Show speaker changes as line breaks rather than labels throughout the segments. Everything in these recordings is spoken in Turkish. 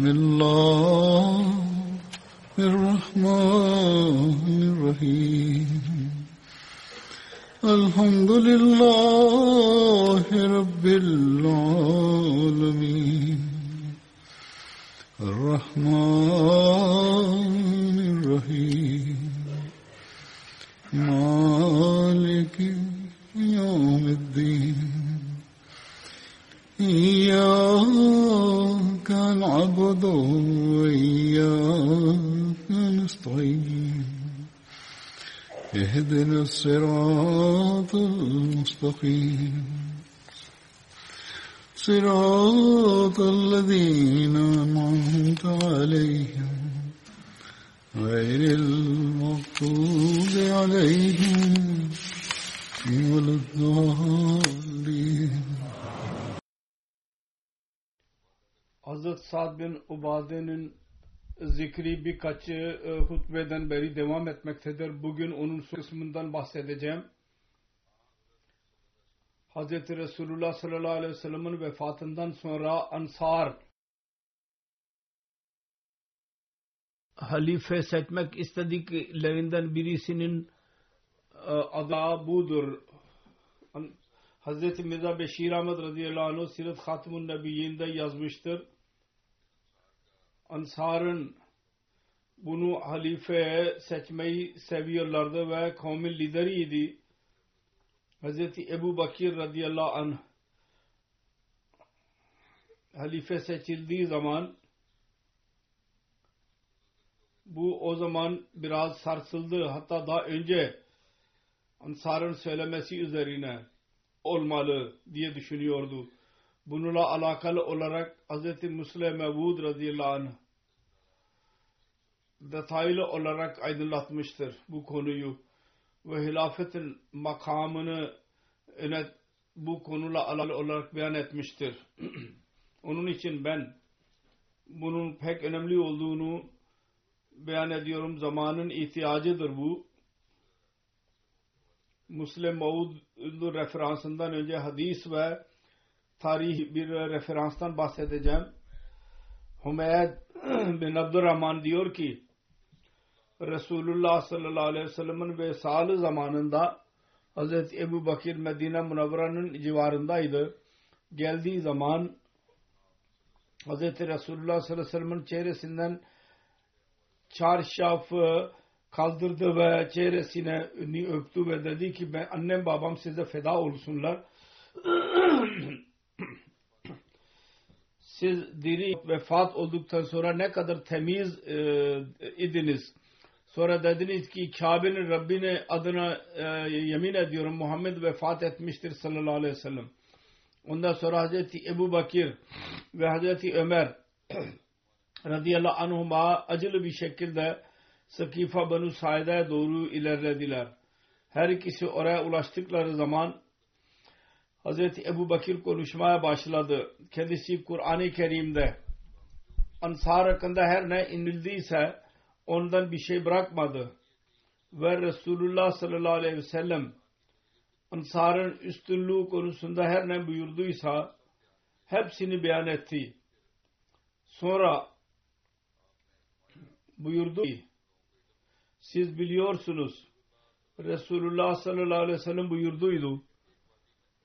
بسم الله.
Hazret Sa'd bin Ubade'nin zikri birkaç e, hutbeden beri devam etmektedir. Bugün onun kısmından bahsedeceğim. Hazreti Resulullah sallallahu aleyhi ve sellem'in vefatından sonra Ansar halife seçmek istediklerinden birisinin e, adı budur. Hazreti Mirza Beşir Ahmet radıyallahu anh Sirat Hatimun Nebiyyi'nde yazmıştır. Ansar'ın bunu halife seçmeyi seviyorlardı ve kavmin lideriydi. Hazreti Ebu Bakir radıyallahu anh halife seçildiği zaman bu o zaman biraz sarsıldı. Hatta daha önce Ansar'ın söylemesi üzerine olmalı diye düşünüyordu. Bununla alakalı olarak Hz. Musleh Mevud radıyallahu anh detaylı olarak aydınlatmıştır bu konuyu ve hilafetin makamını bu konuyla alakalı olarak beyan etmiştir. Onun için ben bunun pek önemli olduğunu beyan ediyorum. Zamanın ihtiyacıdır bu. Müslim Maud'un referansından önce hadis ve tarih bir referanstan bahsedeceğim. Hümeyd bin Abdurrahman diyor ki Resulullah sallallahu aleyhi ve sellem'in vesalı zamanında Hz. Ebu Bakir Medine Munavvara'nın civarındaydı. Geldiği zaman Hz. Resulullah sallallahu aleyhi ve sellem'in çehresinden çarşafı kaldırdı ve çehresine öptü ve dedi ki ben annem babam size feda olsunlar. Siz diri vefat olduktan sonra ne kadar temiz e, idiniz. Sonra dediniz ki Kabe'nin Rabbine adına e, yemin ediyorum Muhammed vefat etmiştir sallallahu aleyhi ve sellem. Ondan sonra Hazreti Ebu Bakir ve Hazreti Ömer radıyallahu anhuma acılı bir şekilde Sakifa Banu Said'e doğru ilerlediler. Her ikisi oraya ulaştıkları zaman Hz. Ebu Bakir konuşmaya başladı. Kendisi Kur'an-ı Kerim'de Ansar hakkında her ne inildiyse ondan bir şey bırakmadı. Ve Resulullah sallallahu aleyhi ve sellem Ansar'ın üstünlüğü konusunda her ne buyurduysa hepsini beyan etti. Sonra buyurdu ki siz biliyorsunuz Resulullah sallallahu aleyhi ve sellem buyurduydu.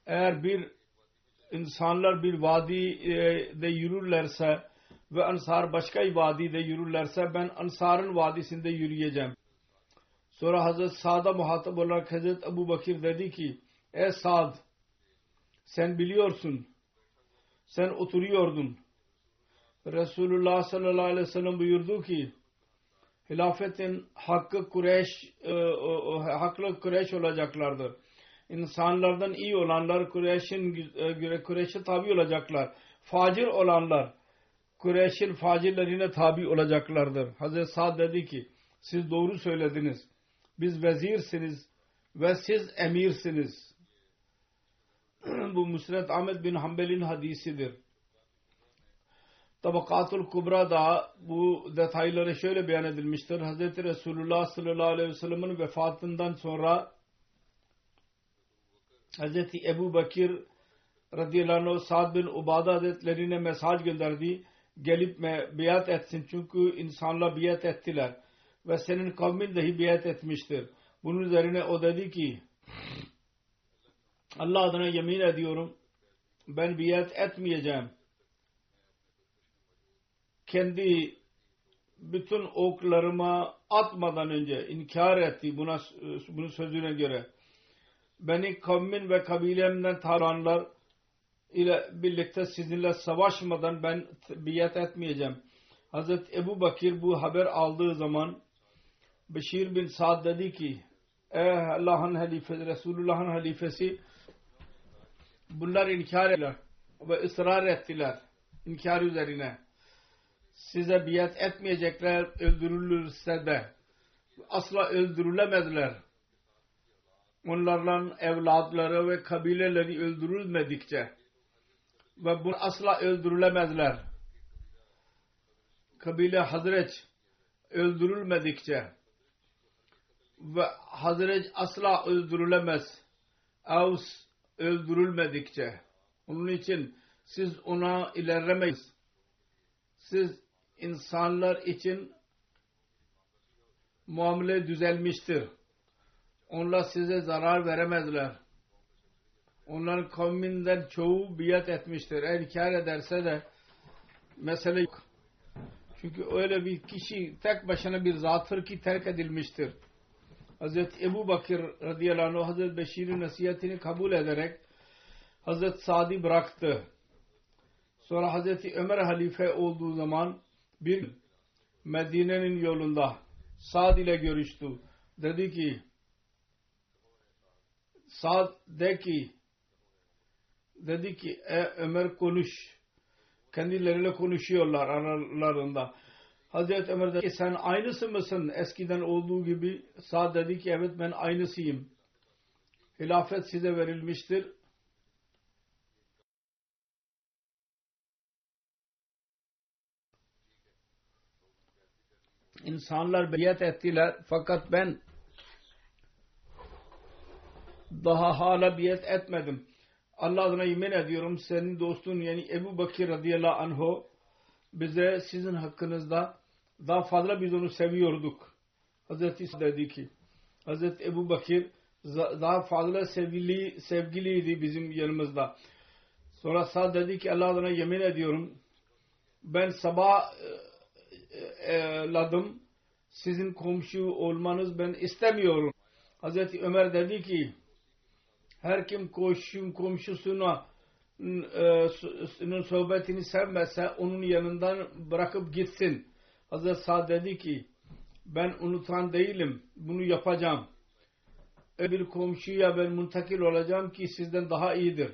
Eğer bir insanlar bir vadide yürürlerse ve ansar başka bir vadide yürürlerse ben ansarın vadisinde yürüyeceğim. Sonra Hazret Sa'da muhatap olarak Hazret Ebu Bakir dedi ki Ey Sa'd sen biliyorsun sen oturuyordun Resulullah sallallahu aleyhi ve sellem buyurdu ki hilafetin hakkı Kureyş e, o, haklı Kureyş olacaklardır. İnsanlardan iyi olanlar Kureyş'in e, Kureyş'e tabi olacaklar. Facir olanlar Kureyş'in facirlerine tabi olacaklardır. Hazreti Sa'd dedi ki siz doğru söylediniz. Biz vezirsiniz ve siz emirsiniz. Bu Müsned Ahmet bin Hanbel'in hadisidir. Tabakatul Kubra'da bu detayları şöyle beyan edilmiştir. Hz. Resulullah sallallahu aleyhi ve sellem'in vefatından sonra Hz. Ebu Bakir radıyallahu anh Sa'd bin Ubada hazretlerine mesaj gönderdi. Gelip biat etsin çünkü insanlar biat ettiler. Ve senin kavmin dahi biat etmiştir. Bunun üzerine o dedi ki Allah adına yemin ediyorum ben biat etmeyeceğim kendi bütün oklarıma atmadan önce inkar etti buna bunun sözüne göre. Beni kavmin ve kabilemden taranlar ile birlikte sizinle savaşmadan ben biat etmeyeceğim. Hazreti Ebu Bakir bu haber aldığı zaman Beşir bin Sa'd dedi ki Ey Allah'ın halifesi, Resulullah'ın halifesi bunlar inkar ettiler ve ısrar ettiler inkar üzerine size biat etmeyecekler öldürülürse de asla öldürülemezler. Onlarla evladları ve kabileleri öldürülmedikçe ve bu asla öldürülemezler. Kabile Hazreç öldürülmedikçe ve Hazreç asla öldürülemez. Avs öldürülmedikçe. Onun için siz ona ilerlemeyiz. Siz insanlar için muamele düzelmiştir. Onlar size zarar veremezler. Onların kavminden çoğu biat etmiştir. Eğer inkar ederse de mesele yok. Çünkü öyle bir kişi tek başına bir zattır ki terk edilmiştir. Hazreti Ebu Bakır radıyallahu anh Hazreti Beşir'in nasihatini kabul ederek Hazreti Sa'd'i bıraktı. Sonra Hazreti Ömer halife olduğu zaman bir Medine'nin yolunda Sa'd ile görüştü. Dedi ki Sa'd de ki dedi ki e Ömer konuş. Kendileriyle konuşuyorlar aralarında. Hazreti Ömer dedi ki sen aynısı mısın eskiden olduğu gibi? Sa'd dedi ki evet ben aynısıyım. Hilafet size verilmiştir. insanlar beyat ettiler fakat ben daha hala biyet etmedim. Allah adına yemin ediyorum senin dostun yani Ebu Bakir radıyallahu anh'u bize sizin hakkınızda daha fazla biz onu seviyorduk. Hazreti dedi ki Hazreti Ebu Bakir daha fazla sevgili, sevgiliydi bizim yanımızda. Sonra sağ dedi ki Allah adına yemin ediyorum ben sabah evladım sizin komşu olmanız ben istemiyorum. Hazreti Ömer dedi ki her kim komşum komşusuna e, sohbetini sevmezse onun yanından bırakıp gitsin. Hazreti Sa'd dedi ki ben unutan değilim. Bunu yapacağım. Bir komşuya ben muntakil olacağım ki sizden daha iyidir.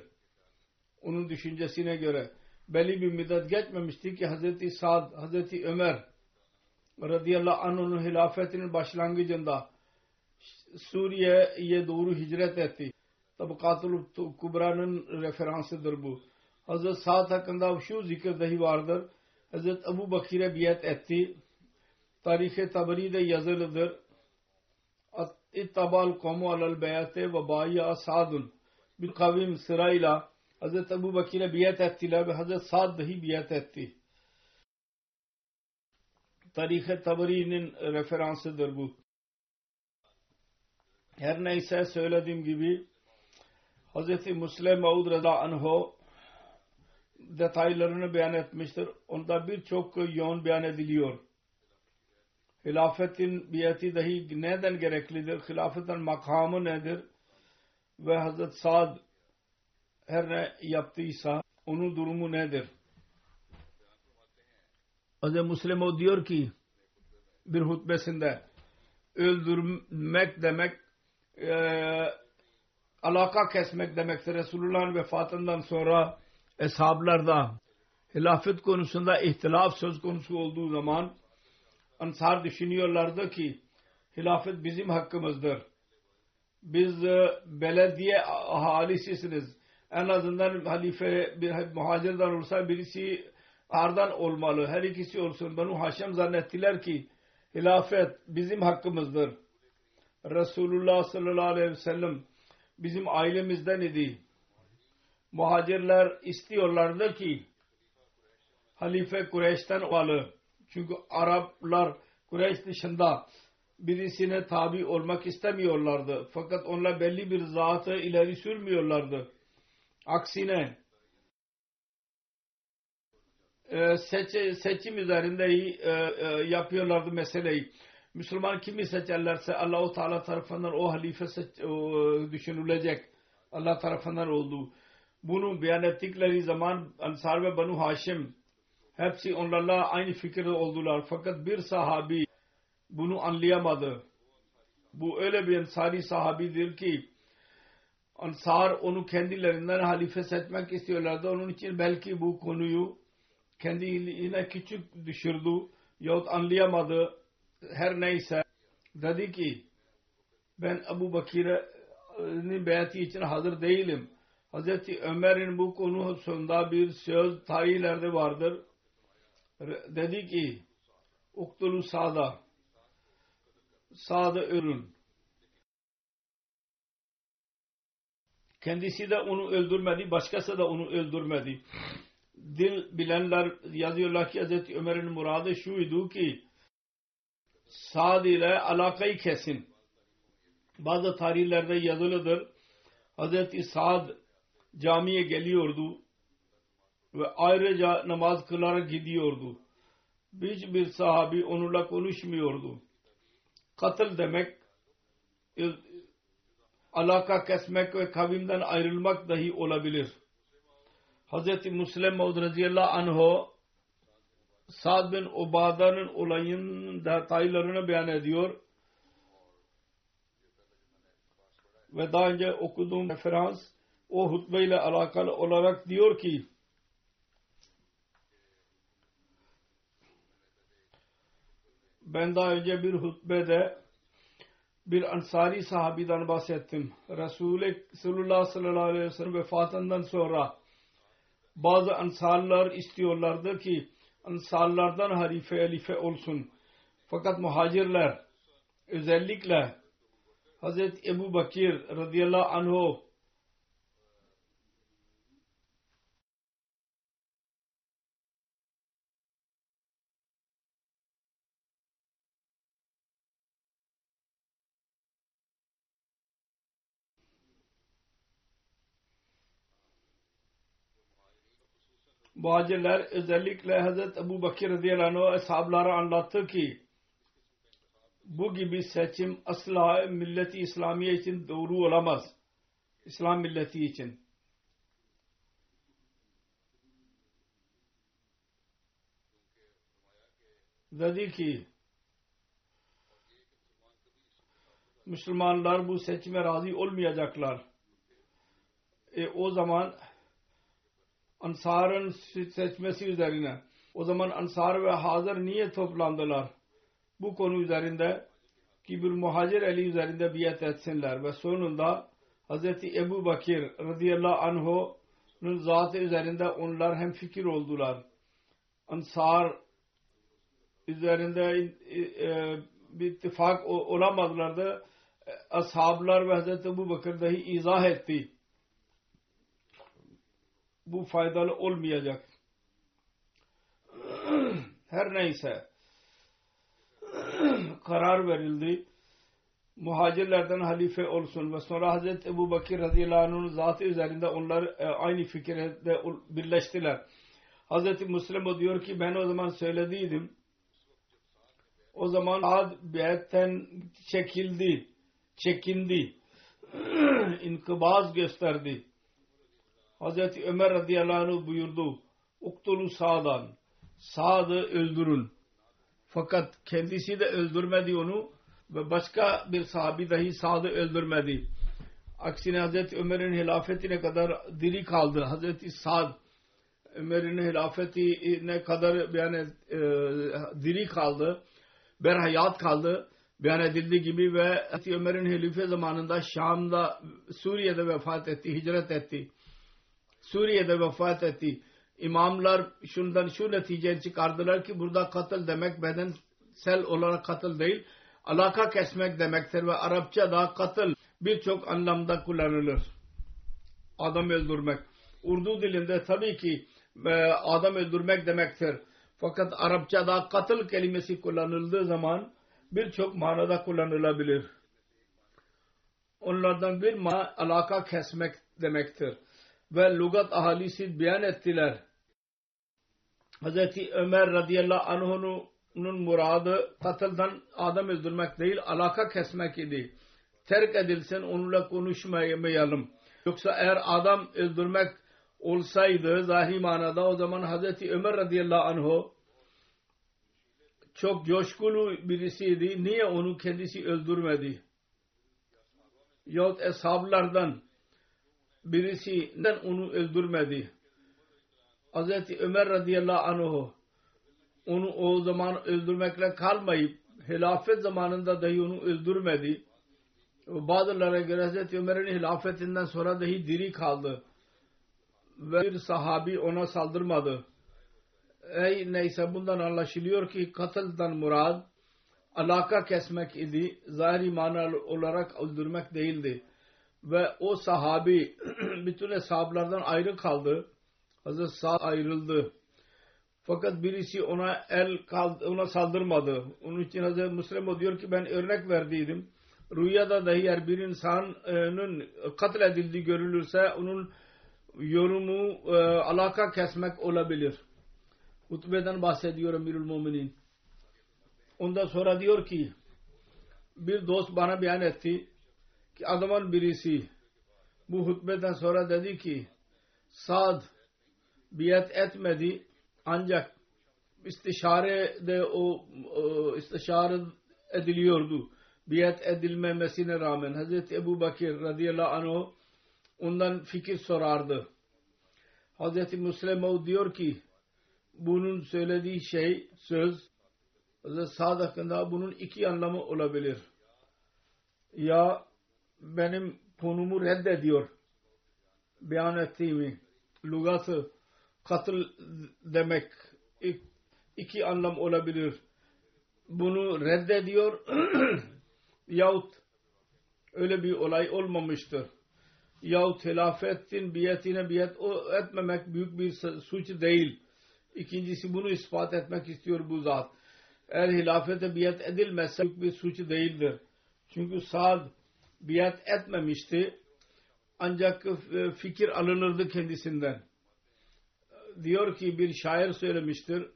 Onun düşüncesine göre. Belli bir müddet geçmemişti ki Hazreti Sa'd, Hazreti Ömer radıyallahu anh'ın hilafetinin başlangıcında Suriye'ye doğru hicret etti. Tabakatul Kubra'nın referansıdır bu. Hazret Sa'd hakkında şu zikir dahi vardır. Hazret Ebu Bakir'e biat etti. Tarih-i Tabari'de yazılıdır. İttabal komu alel beyate ve bayya Sa'dun. Bir kavim sırayla Hazret Ebu Bakir'e biat ettiler ve Hazret Sa'd dahi biat etti. Tarih-i Tabari'nin referansıdır bu. Her neyse söylediğim gibi Hz. Müslim Maud Reza Anho detaylarını beyan etmiştir. Onda birçok yön beyan ediliyor. Hilafetin biyeti dahi neden gereklidir? Hilafetin makamı nedir? Ve Hazret Sa'd her ne yaptıysa onun durumu nedir? Hz. Müslim o diyor ki bir hutbesinde öldürmek demek e, alaka kesmek demektir. Resulullah'ın vefatından sonra eshablarda hilafet konusunda ihtilaf söz konusu olduğu zaman Ansar düşünüyorlardı ki hilafet bizim hakkımızdır. Biz e, belediye ahalisisiniz. En azından halife bir muhacirden olsa birisi ardan olmalı. Her ikisi olsun. Banu Haşem zannettiler ki hilafet bizim hakkımızdır. Resulullah sallallahu aleyhi ve sellem bizim ailemizden idi. Muhacirler istiyorlardı ki halife Kureyş'ten olmalı. Çünkü Araplar Kureyş dışında birisine tabi olmak istemiyorlardı. Fakat onlar belli bir zatı ileri sürmüyorlardı. Aksine e, seç, seçim üzerinde e, e, yapıyorlardı meseleyi. Müslüman kimi seçerlerse Allahu Teala tarafından o halife seç, o, düşünülecek. Allah tarafından oldu. Bunu beyan ettikleri zaman Ansar ve Banu Haşim hepsi onlarla aynı fikirde oldular. Fakat bir sahabi bunu anlayamadı. Bu öyle bir ensari sahabidir ki Ansar onu kendilerinden halife seçmek istiyorlardı. Onun için belki bu konuyu kendine küçük düşürdü yahut anlayamadı. Her neyse dedi ki ben Abu Bakir'in beyati için hazır değilim. Hazreti Ömer'in bu konusunda bir söz tarihlerde vardır. Dedi ki Uktulu Sa'da Sa'da ölün. Kendisi de onu öldürmedi, başkası da onu öldürmedi. Dil bilenler yazıyorlar ki Hz. Ömer'in muradı şuydu ki Sa'd ile alakayı kesin. Bazı tarihlerde yazılıdır. Hz. Sa'd camiye geliyordu ve ayrıca namaz kılarak gidiyordu. Hiçbir sahabi onunla konuşmuyordu. Katıl demek alaka kesmek ve kavimden ayrılmak dahi olabilir. Hz. Müslim Maud radıyallahu anh Sa'd bin Ubada'nın olayın detaylarını beyan ediyor. Ve daha önce okuduğum referans o hutbeyle alakalı olarak diyor ki ben daha önce bir hutbede bir ansari sahabiden bahsettim. Resulü sallallahu aleyhi ve sellem vefatından sonra bazı ansarlar istiyorlardı ki ansarlardan halife halife olsun. Fakat muhacirler özellikle Hazreti Ebu Bakir radıyallahu anh'u Muhacirler özellikle Hz. Ebu Bakir radıyallahu anh ashablara anlattı ki bu gibi seçim asla milleti İslamiye için doğru olamaz. İslam milleti için. Dedi ki Müslümanlar bu seçime razı olmayacaklar. E, o zaman Ansar'ın seçmesi üzerine. O zaman Ansar ve Hazır niye toplandılar? Bu konu üzerinde ki bir muhacir eli üzerinde biat etsinler ve sonunda Hz. Ebu Bakir radıyallahu anh'un zatı üzerinde onlar hem fikir oldular. Ansar üzerinde e, bir ittifak olamadılardı. Ashablar ve Hz. Ebu Bakır dahi izah etti bu faydalı olmayacak. Her neyse karar verildi. Muhacirlerden halife olsun ve sonra Hazreti Ebu Bakir radıyallahu anh'ın zatı üzerinde onlar e, aynı fikirde birleştiler. Hazreti Müslim diyor ki ben o zaman söylediydim. O zaman ad biyetten çekildi, çekindi, inkıbaz gösterdi. Hazreti Ömer radıyallahu anh buyurdu. Uktulu sağdan. Sad'ı öldürün. Fakat kendisi de öldürmedi onu ve başka bir sahabi dahi Sad'ı öldürmedi. Aksine Hazreti Ömer'in hilafetine kadar diri kaldı. Hazreti Sad Ömer'in hilafetine kadar yani e, diri kaldı. Berhayat kaldı. Beyan edildiği gibi ve Hazreti Ömer'in halife zamanında Şam'da Suriye'de vefat etti. Hicret etti. Suriye'de vefat etti. İmamlar şundan şu netice çıkardılar ki burada katıl demek bedensel olarak katıl değil alaka kesmek demektir ve Arapçada katıl birçok anlamda kullanılır. Adam öldürmek. Urdu dilinde tabii ki e, adam öldürmek demektir. Fakat Arapçada katıl kelimesi kullanıldığı zaman birçok manada kullanılabilir. Onlardan bir ma alaka kesmek demektir. Ve lugat ahalisi beyan ettiler. Hz. Ömer radıyallahu anh'unun muradı katıldan adam öldürmek değil alaka kesmek idi. Terk edilsin onunla konuşmayalım. Yoksa eğer adam öldürmek olsaydı zahiri manada o zaman Hz. Ömer radıyallahu anh'u çok coşkulu birisiydi. Niye onu kendisi öldürmedi? Yahut eshablardan birisinden onu öldürmedi. Hz. Ömer radıyallahu anh'u onu o zaman öldürmekle kalmayıp hilafet zamanında dahi onu öldürmedi. Bazılara göre Hz. Ömer'in hilafetinden sonra dahi diri kaldı. Ve bir sahabi ona saldırmadı. Ey neyse bundan anlaşılıyor ki katıldan murad alaka kesmek idi. Zahiri mana olarak öldürmek değildi. Ve o sahabi bütün hesaplardan ayrı kaldı. Hazret Sa'd ayrıldı. Fakat birisi ona el kaldı, ona saldırmadı. Onun için Hazreti Müslim diyor ki ben örnek verdiydim. Rüyada dahi eğer bir insanın katledildiği görülürse onun yorumu e, alaka kesmek olabilir. Hutbeden bahsediyor Emirül Muminin. Ondan sonra diyor ki bir dost bana beyan etti adamın birisi bu hutbeden sonra dedi ki Sad biat etmedi ancak istişare de o, o istişare ediliyordu. Biat edilmemesine rağmen Hazreti Ebu Bakir radıyallahu anh ondan fikir sorardı. Hazreti Müslim diyor ki bunun söylediği şey söz Hazreti Sa'd hakkında bunun iki anlamı olabilir. Ya benim konumu reddediyor beyan ettiğimi lugatı katıl demek iki anlam olabilir. Bunu reddediyor yahut öyle bir olay olmamıştır. Yahut hilafetin biyetine biyet etmemek büyük bir suç değil. İkincisi bunu ispat etmek istiyor bu zat. Eğer hilafete biyet edilmezse büyük bir suç değildir. Çünkü Sa'd biyet etmemişti. Ancak e, fikir alınırdı kendisinden diyor ki bir şair söylemiştir.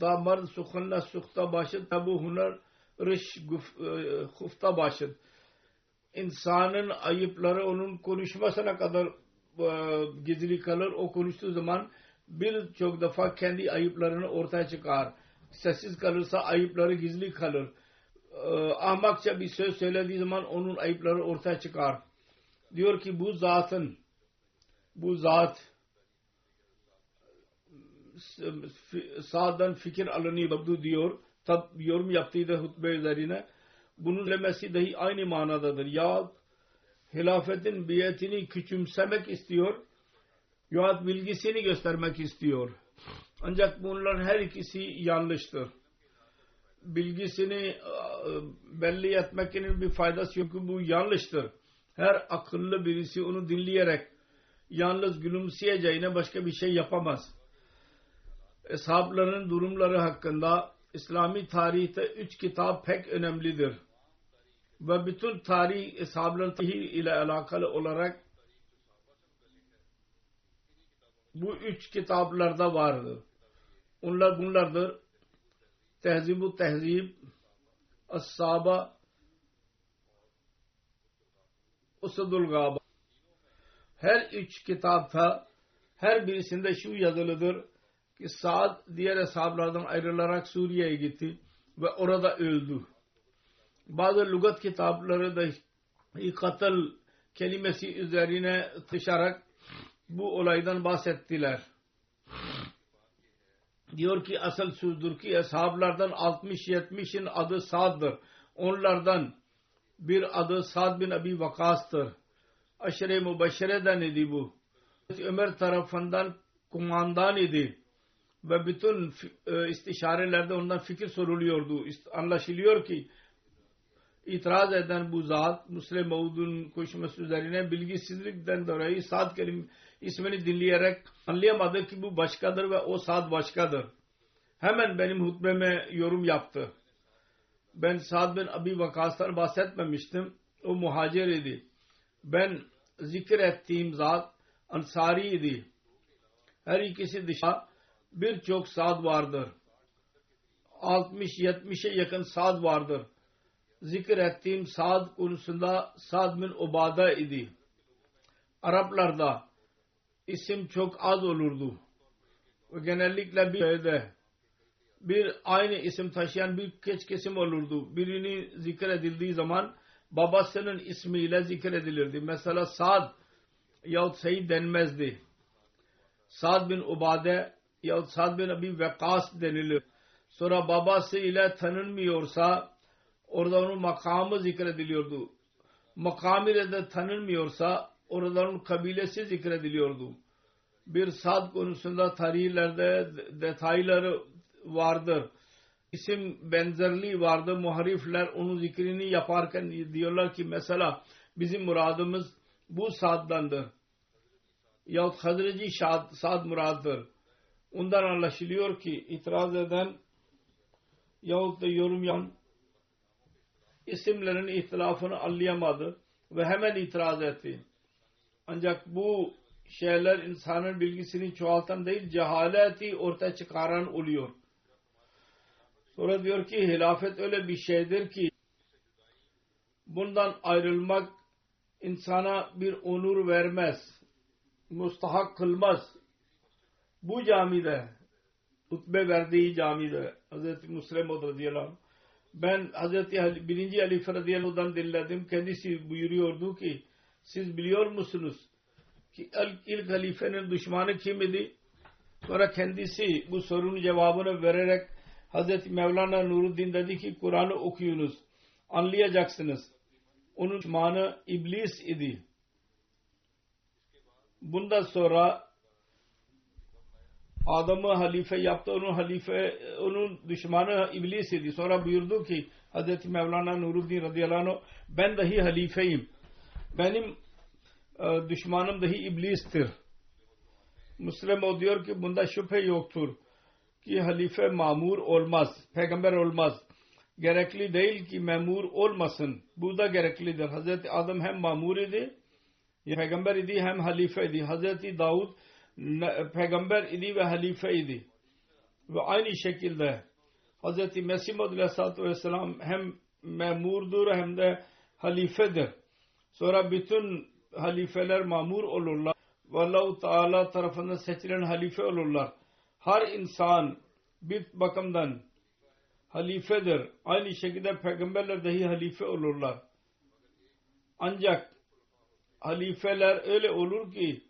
Da mard sukhanna sukta başıd tabu hunar rış hufta e, başıd. İnsanın ayıpları onun konuşmasına kadar e, gizli kalır. O konuştuğu zaman birçok defa kendi ayıplarını ortaya çıkar. Sessiz kalırsa ayıpları gizli kalır. E, ahmakça bir söz söylediği zaman onun ayıpları ortaya çıkar. Diyor ki bu zatın bu zat sağdan fikir alınıyor diyor. Tab yorum yaptıydı hutbe üzerine. Bunun demesi dahi aynı manadadır. Ya hilafetin biyetini küçümsemek istiyor ya bilgisini göstermek istiyor. Ancak bunların her ikisi yanlıştır. Bilgisini belli etmekinin bir faydası yok. Bu yanlıştır. Her akıllı birisi onu dinleyerek yalnız gülümseyeceğine başka bir şey yapamaz. Eshabların durumları hakkında İslami tarihte üç kitap pek önemlidir. Ve bütün tarih eshabların tarihi ile alakalı olarak bu üç kitaplarda vardır. Onlar bunlardır. Tehzib-u Tehzib, As-Saba, Usadul Gaba her üç kitapta Her birisinde şu yazılıdır ki Saad diğer hesaplardan ayrılarak Suriye'ye gitti ve orada öldü. Bazı lügat kitapları da katıl kelimesi üzerine tışarak bu olaydan bahsettiler. Diyor ki asıl sözdür ki eshablardan 60-70'in adı Sad'dır. Onlardan bir adı Sad bin Abi Vakas'tır. Aşire-i Mübeşşere'den idi bu. Ömer tarafından kumandan idi. Ve bütün e, istişarelerde ondan fikir soruluyordu. Anlaşılıyor ki itiraz eden bu zat Müslim Maud'un koşması üzerine bilgisizlikten dolayı Sad kelim ismini dinleyerek anlayamadı ki bu başkadır ve o Sad başkadır. Hemen benim hutbeme yorum yaptı. Ben Sad bin Abi Vakas'tan bahsetmemiştim. O muhacir idi. Ben zikir ettiğim zat Ansari idi. Her ikisi dışında birçok Sad vardır. 60-70'e yakın Sad vardır zikir ettiğim Sad konusunda Sad bin Ubada idi. Araplarda isim çok az olurdu. Ve genellikle bir şeyde bir aynı isim taşıyan bir keç kesim olurdu. Birini zikredildiği zaman babasının ismiyle zikredilirdi. Mesela Sad yahut Seyyid denmezdi. Sad bin Ubade yahut Sad bin Abi Vekas denilir. Sonra babası ile tanınmıyorsa orada onun makamı zikrediliyordu. Makam ile de tanınmıyorsa onun kabilesi zikrediliyordu. Bir sad konusunda tarihlerde detayları vardır. İsim benzerliği vardır. Muharifler onun zikrini yaparken diyorlar ki mesela bizim muradımız bu saddandır. Yahut Hazreti Şad, Sad muraddır. Ondan anlaşılıyor ki itiraz eden yahut da yorum yapan isimlerin ihtilafını anlayamadı ve hemen itiraz etti. Ancak bu şeyler insanın bilgisini çoğaltan değil cehaleti ortaya çıkaran oluyor. Sonra diyor ki hilafet öyle bir şeydir ki bundan ayrılmak insana bir onur vermez. Mustahak kılmaz. Bu camide hutbe verdiği camide Hz. Müslim radıyallahu anh ben Ali, birinci Ali radıyallahu dinledim. Kendisi buyuruyordu ki siz biliyor musunuz ki ilk halifenin düşmanı kim idi? Sonra kendisi bu sorunun cevabını vererek Hazreti Mevlana Nuruddin dedi ki Kur'an'ı okuyunuz. Anlayacaksınız. Onun düşmanı iblis idi. Bundan sonra Adam'ı halife yaptı. Onun halife, onun düşmanı iblis idi. Sonra buyurdu ki Hz. Mevlana Nuruddin radıyallahu anh ben dahi halifeyim. Benim e, düşmanım dahi iblistir. Müslüm o diyor ki bunda şüphe yoktur. Ki halife mamur olmaz. Peygamber olmaz. Gerekli değil ki memur olmasın. Bu da gereklidir. Hz. Adam hem mamur idi, peygamber idi hem halife idi. Hz. Davud peygamber idi ve halife idi. Ve aynı şekilde Hz. Mesih Aleyhisselatü Vesselam hem memurdur hem de halifedir. Sonra bütün halifeler mamur olurlar. Ve Allah-u Teala tarafından seçilen halife olurlar. Her insan bir bakımdan halifedir. Aynı şekilde peygamberler dahi halife olurlar. Ancak halifeler öyle olur ki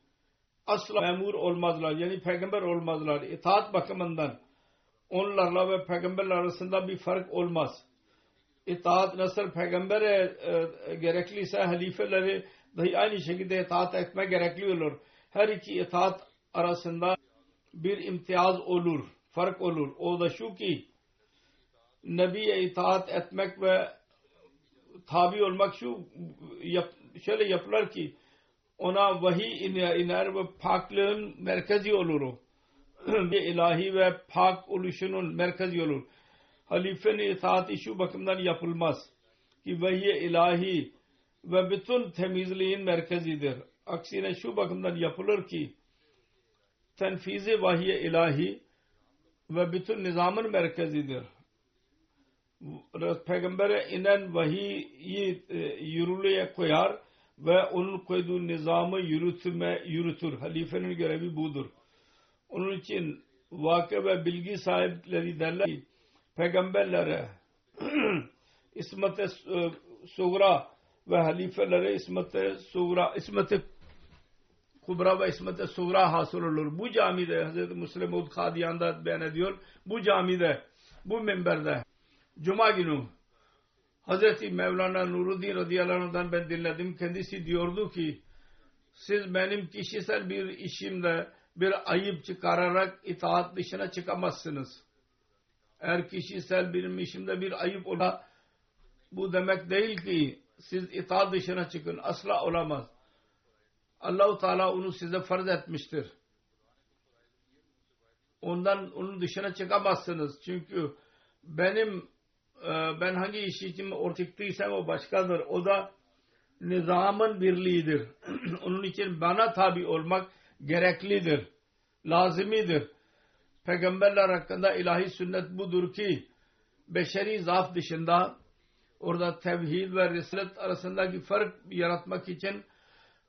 asla memur olmazlar. Yani peygamber olmazlar. İtaat bakımından onlarla ve peygamberler arasında bir fark olmaz. İtaat nasıl peygambere e, gerekliyse halifeleri dahi aynı şekilde itaat etme gerekli olur. Her iki itaat arasında bir imtiyaz olur. Fark olur. O da şu ki Nebi'ye itaat etmek ve tabi olmak şu yap, şöyle yapılar ki ona vahiy iner, iner ve paklığın merkezi olur o. ilahi ve pak oluşunun merkezi olur. Halifenin itaati şu bakımdan yapılmaz ki vahiy ilahi ve bütün temizliğin merkezidir. Aksine şu bakımdan yapılır ki tenfizi vahiy ilahi ve bütün nizamın merkezidir. Peygamber'e inen vahiyi e, yürürlüğe koyar ve onun koyduğu nizamı yürütme, yürütür. Halifenin görevi budur. Onun için vakı ve bilgi sahipleri derler ki peygamberlere ismet-i sugra ve halifelere ismet-i sugra ismet-i kubra ve ismet-i sugra hasıl olur. Bu camide Hz. Müslim Ud Kadiyan'da beyan ediyor. Bu camide, bu minberde Cuma günü Hz. Mevlana Nuruddin radıyallahu anh'dan ben dinledim. Kendisi diyordu ki siz benim kişisel bir işimde bir ayıp çıkararak itaat dışına çıkamazsınız. Eğer kişisel bir işimde bir ayıp ola bu demek değil ki siz itaat dışına çıkın. Asla olamaz. Allahu Teala onu size farz etmiştir. Ondan onun dışına çıkamazsınız. Çünkü benim e, ben hangi iş için ortaktıysam o başkadır. O da nizamın birliğidir. onun için bana tabi olmak gereklidir. Lazimidir. Peygamberler hakkında ilahi sünnet budur ki beşeri zaaf dışında orada tevhid ve risalet arasındaki fark yaratmak için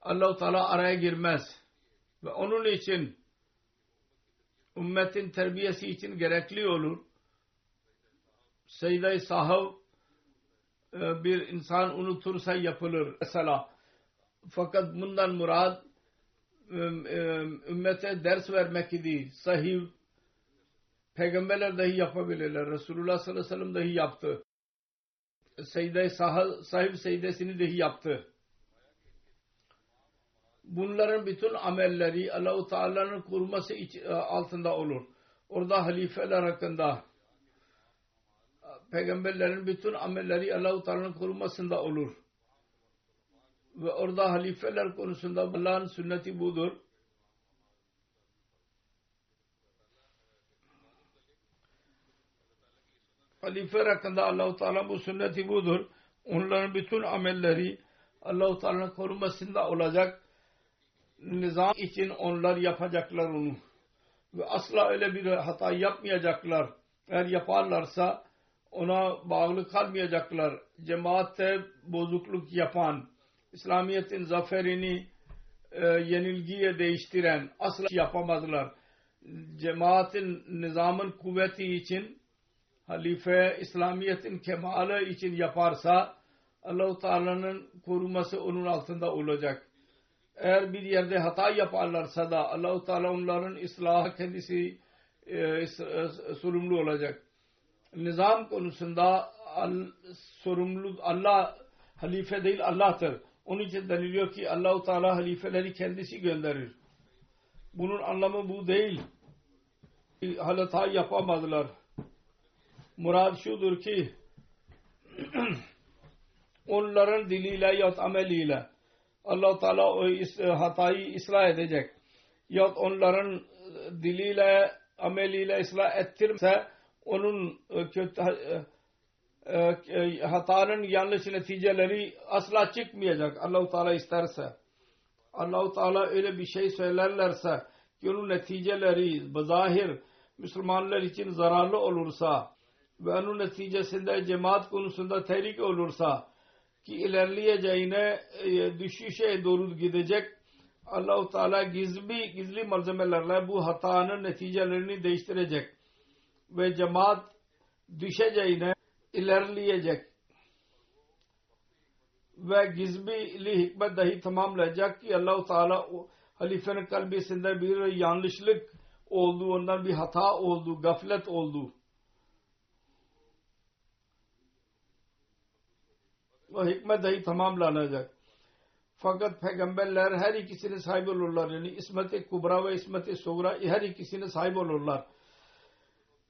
Allahu Teala araya girmez. Ve onun için ümmetin terbiyesi için gerekli olur. Seyyid-i Sahav e, bir insan unutursa yapılır. Mesela fakat bundan murad e, e, ümmete ders vermek idi. Sahih peygamberler dahi yapabilirler. Resulullah sallallahu aleyhi ve sellem dahi yaptı. Seyyid-i sahib seyyidesini dahi yaptı bunların bütün amelleri Allahu Teala'nın kurması e, altında olur. Orada halifeler hakkında peygamberlerin bütün amelleri Allahu Teala'nın korumasında olur. Ve orada halifeler konusunda Allah'ın sünneti budur. Halifeler hakkında Allahu Teala bu sünneti budur. Onların bütün amelleri Allahu Teala'nın korumasında olacak nizam için onlar yapacaklar onu. Ve asla öyle bir hata yapmayacaklar. Eğer yaparlarsa ona bağlı kalmayacaklar. Cemaatte bozukluk yapan, İslamiyet'in zaferini e, yenilgiye değiştiren asla yapamazlar. Cemaatin nizamın kuvveti için halife İslamiyet'in kemali için yaparsa Allah-u Teala'nın koruması onun altında olacak eğer bir yerde hata yaparlarsa da Allahu Teala onların ıslahı kendisi e, e, sorumlu olacak. Nizam konusunda sorumlu Allah halife değil Allah'tır. Onun için deniliyor ki Allahu Teala halifeleri kendisi gönderir. Bunun anlamı bu değil. Hata yapamadılar. Murad şudur ki onların diliyle yahut ameliyle allah Teala o hatayı ıslah edecek. Ya onların e, diliyle, ameliyle ıslah ettirse onun e, kötü e, hatanın yanlış neticeleri asla çıkmayacak. allah Teala isterse. allah Teala öyle bir şey söylerlerse ki onun neticeleri bazahir Müslümanlar için zararlı olursa ve onun neticesinde cemaat konusunda tehlik olursa ki ilerleyeceğine e, düşüşe doğru gidecek. Allahu Teala gizli gizli malzemelerle bu hatanın neticelerini değiştirecek ve cemaat düşeceğine ilerleyecek ve gizli hikmet dahi tamamlayacak ki Allahu Teala halifenin kalbisinde bir yanlışlık oldu, ondan bir hata oldu, gaflet oldu. O hikmet dahi tamamlanacak. Fakat peygamberler her ikisini sahip olurlar. Yani ismet-i kubra ve ismet-i sugra her ikisini sahip olurlar.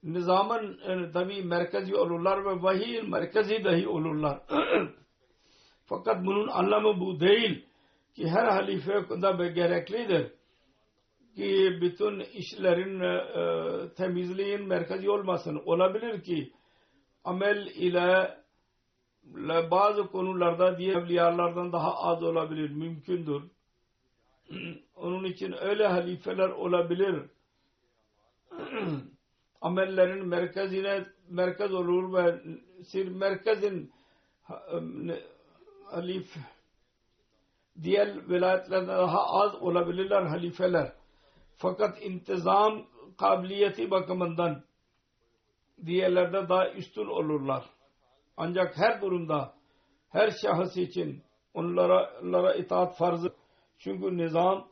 Nizamın yani, tabi merkezi olurlar ve vahiyin merkezi dahi olurlar. Fakat bunun anlamı bu değil ki her halife da gereklidir ki bütün işlerin e, temizliğin merkezi olmasın. Olabilir ki amel ile bazı konularda diğer evliyalardan daha az olabilir. Mümkündür. Onun için öyle halifeler olabilir. Amellerin merkezine merkez olur ve sir merkezin halif diğer vilayetlerde daha az olabilirler halifeler. Fakat intizam kabiliyeti bakımından diğerlerde daha üstün olurlar. Ancak her durumda her şahıs için onlara, onlara itaat farzı. Çünkü nizam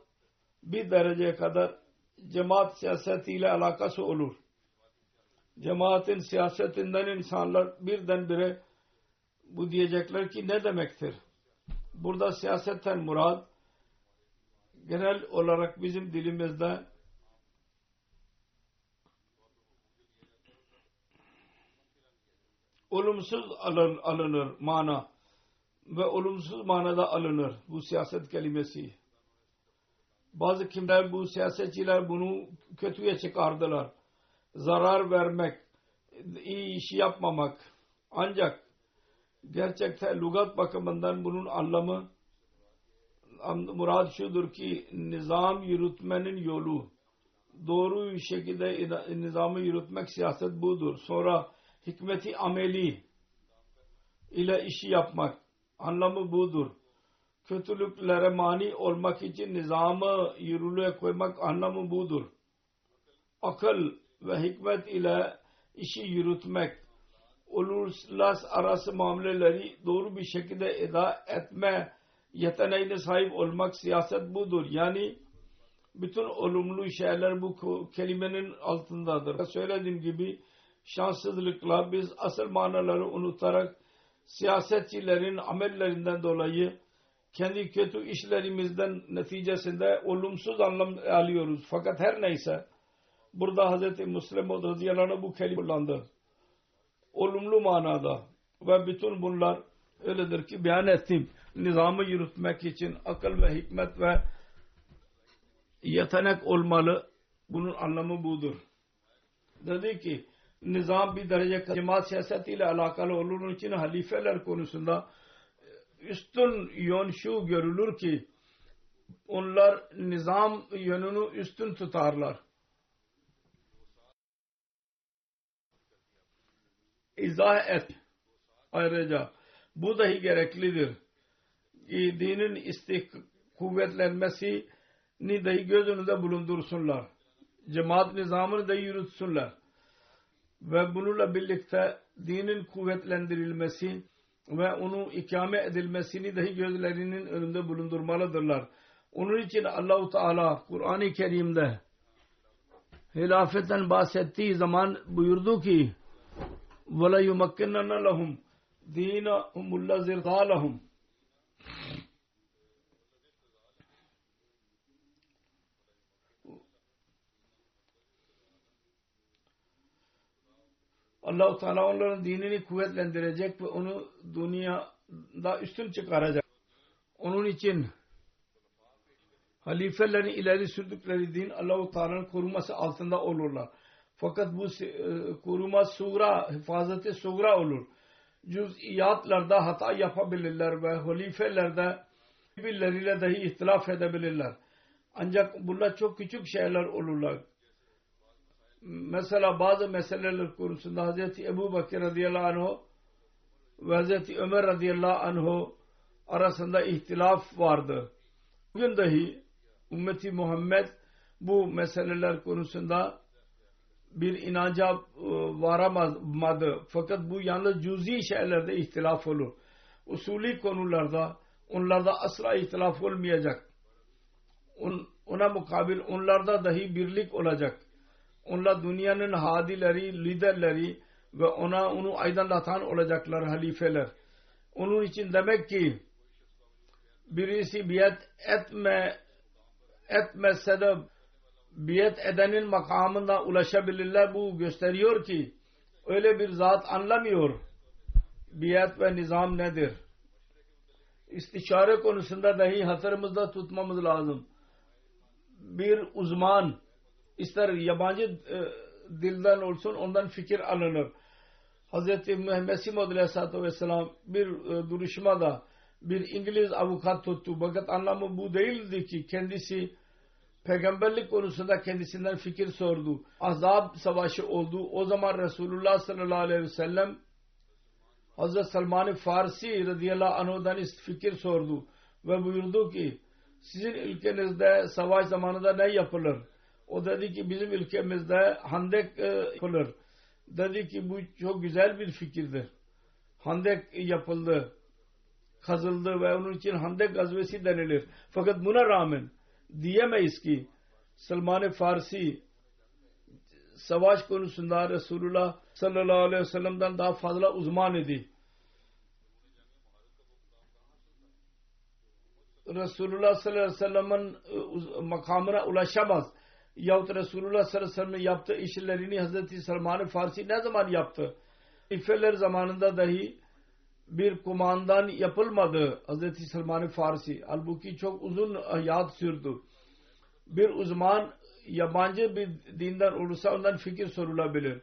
bir dereceye kadar cemaat siyasetiyle alakası olur. Cemaatin siyasetinden insanlar birdenbire bu diyecekler ki ne demektir? Burada siyasetten murad genel olarak bizim dilimizde olumsuz alın, alınır mana ve olumsuz manada alınır bu siyaset kelimesi. Bazı kimler bu siyasetçiler bunu kötüye çıkardılar. Zarar vermek, iyi işi yapmamak. Ancak gerçekten lugat bakımından bunun anlamı murad şudur ki nizam yürütmenin yolu doğru bir şekilde nizamı yürütmek siyaset budur. Sonra hikmeti ameli ile işi yapmak anlamı budur. Kötülüklere mani olmak için nizamı yürürlüğe koymak anlamı budur. Akıl ve hikmet ile işi yürütmek, uluslararası muameleleri doğru bir şekilde eda etme yeteneğine sahip olmak siyaset budur. Yani bütün olumlu şeyler bu kelimenin altındadır. Söylediğim gibi şanssızlıkla biz asıl manaları unutarak siyasetçilerin amellerinden dolayı kendi kötü işlerimizden neticesinde olumsuz anlam alıyoruz. Fakat her neyse burada Hz. Müslim radıyallahu bu kelime kullandı. Olumlu manada ve bütün bunlar öyledir ki beyan ettim. Nizamı yürütmek için akıl ve hikmet ve yetenek olmalı. Bunun anlamı budur. Dedi ki nizam bir derece cemaat siyasetiyle alakalı olur için halifeler konusunda üstün yön şu görülür ki onlar nizam yönünü üstün tutarlar. İzah et. Ayrıca bu dahi gereklidir. Dinin istik kuvvetlenmesini dahi göz önünde bulundursunlar. Cemaat nizamını da yürütsünler Ve bununla birlikte dinin kuvvetlendirilmesi ve onu ikame edilmesini dahi gözlerinin önünde bulundurmalıdırlar. Onun için Allahu Teala Kur'an-ı Kerim'de hilafetten bahsettiği zaman buyurdu ki وَلَا يُمَكِّنَّنَّ لَهُمْ دِينَهُمُ الَّذِي لَهُمْ Allah-u Teala onların dinini kuvvetlendirecek ve onu dünyada üstün çıkaracak. Onun için halifelerin ileri sürdükleri din Allah-u Teala'nın koruması altında olurlar. Fakat bu e, koruma sura, hifazeti sura olur. Cüz'iyatlarda hata yapabilirler ve halifelerde birbirleriyle dahi ihtilaf edebilirler. Ancak bunlar çok küçük şeyler olurlar mesela bazı meseleler konusunda Hz. Ebu Bakır radıyallahu anh ve Hz. Ömer radıyallahu anh arasında ihtilaf vardı. Bugün dahi ümmeti Muhammed bu meseleler konusunda bir inanca e, varamadı. Fakat bu yalnız cüzi şeylerde ihtilaf olur. Usulü konularda onlarda asla ihtilaf olmayacak. Ona mukabil onlarda dahi birlik olacak onlar dünyanın hadileri, liderleri ve ona onu aydınlatan olacaklar halifeler. Onun için demek ki birisi biat etme etmezse de biat edenin makamına ulaşabilirler. Bu gösteriyor ki öyle bir zat anlamıyor. Biat ve nizam nedir? İstişare konusunda dahi hatırımızda tutmamız lazım. Bir uzman ister yabancı e, dilden olsun ondan fikir alınır. Hz. Mesih Maud Aleyhisselatü Vesselam bir e, duruşmada bir İngiliz avukat tuttu. Fakat anlamı bu değildi ki kendisi peygamberlik konusunda kendisinden fikir sordu. Azab savaşı oldu. O zaman Resulullah sallallahu aleyhi ve sellem Hz. Salman-ı Farsi radıyallahu anh'dan fikir sordu. ve buyurdu ki sizin ülkenizde savaş zamanında ne yapılır? O dedi ki bizim ülkemizde handek e. Dedi ki bu çok güzel bir fikirdir. Handek yapıldı, kazıldı ve onun için handek gazvesi denilir. Fakat buna rağmen diyemeyiz ki Salman-ı Farsi savaş konusunda Resulullah sallallahu aleyhi ve sellem'den daha fazla uzman idi. Resulullah sallallahu aleyhi ve sellem'in e, makamına ulaşamaz. Yahut Resulullah sallallahu aleyhi ve yaptığı işlerini Hazreti Salman-ı Farsi ne zaman yaptı? İffeler zamanında dahi bir kumandan yapılmadı Hazreti Salman-ı Farsi. Halbuki çok uzun hayat sürdü. Bir uzman yabancı bir dinden olursa ondan fikir sorulabilir.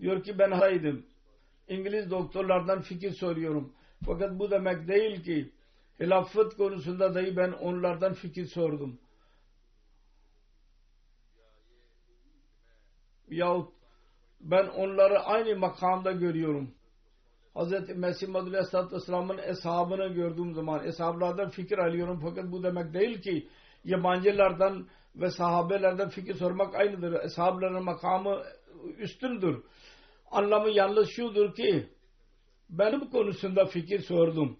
Diyor ki ben hastaydım. İngiliz doktorlardan fikir soruyorum. Fakat bu demek değil ki hilafet konusunda dahi ben onlardan fikir sordum. Yahut ben onları aynı makamda görüyorum. Hz. Mesih Madhu Aleyhisselatü Vesselam'ın eshabını gördüğüm zaman eshablardan fikir alıyorum. Fakat bu demek değil ki yabancılardan ve sahabelerden fikir sormak aynıdır. Eshabların makamı üstündür. Anlamı yalnız şudur ki benim konusunda fikir sordum.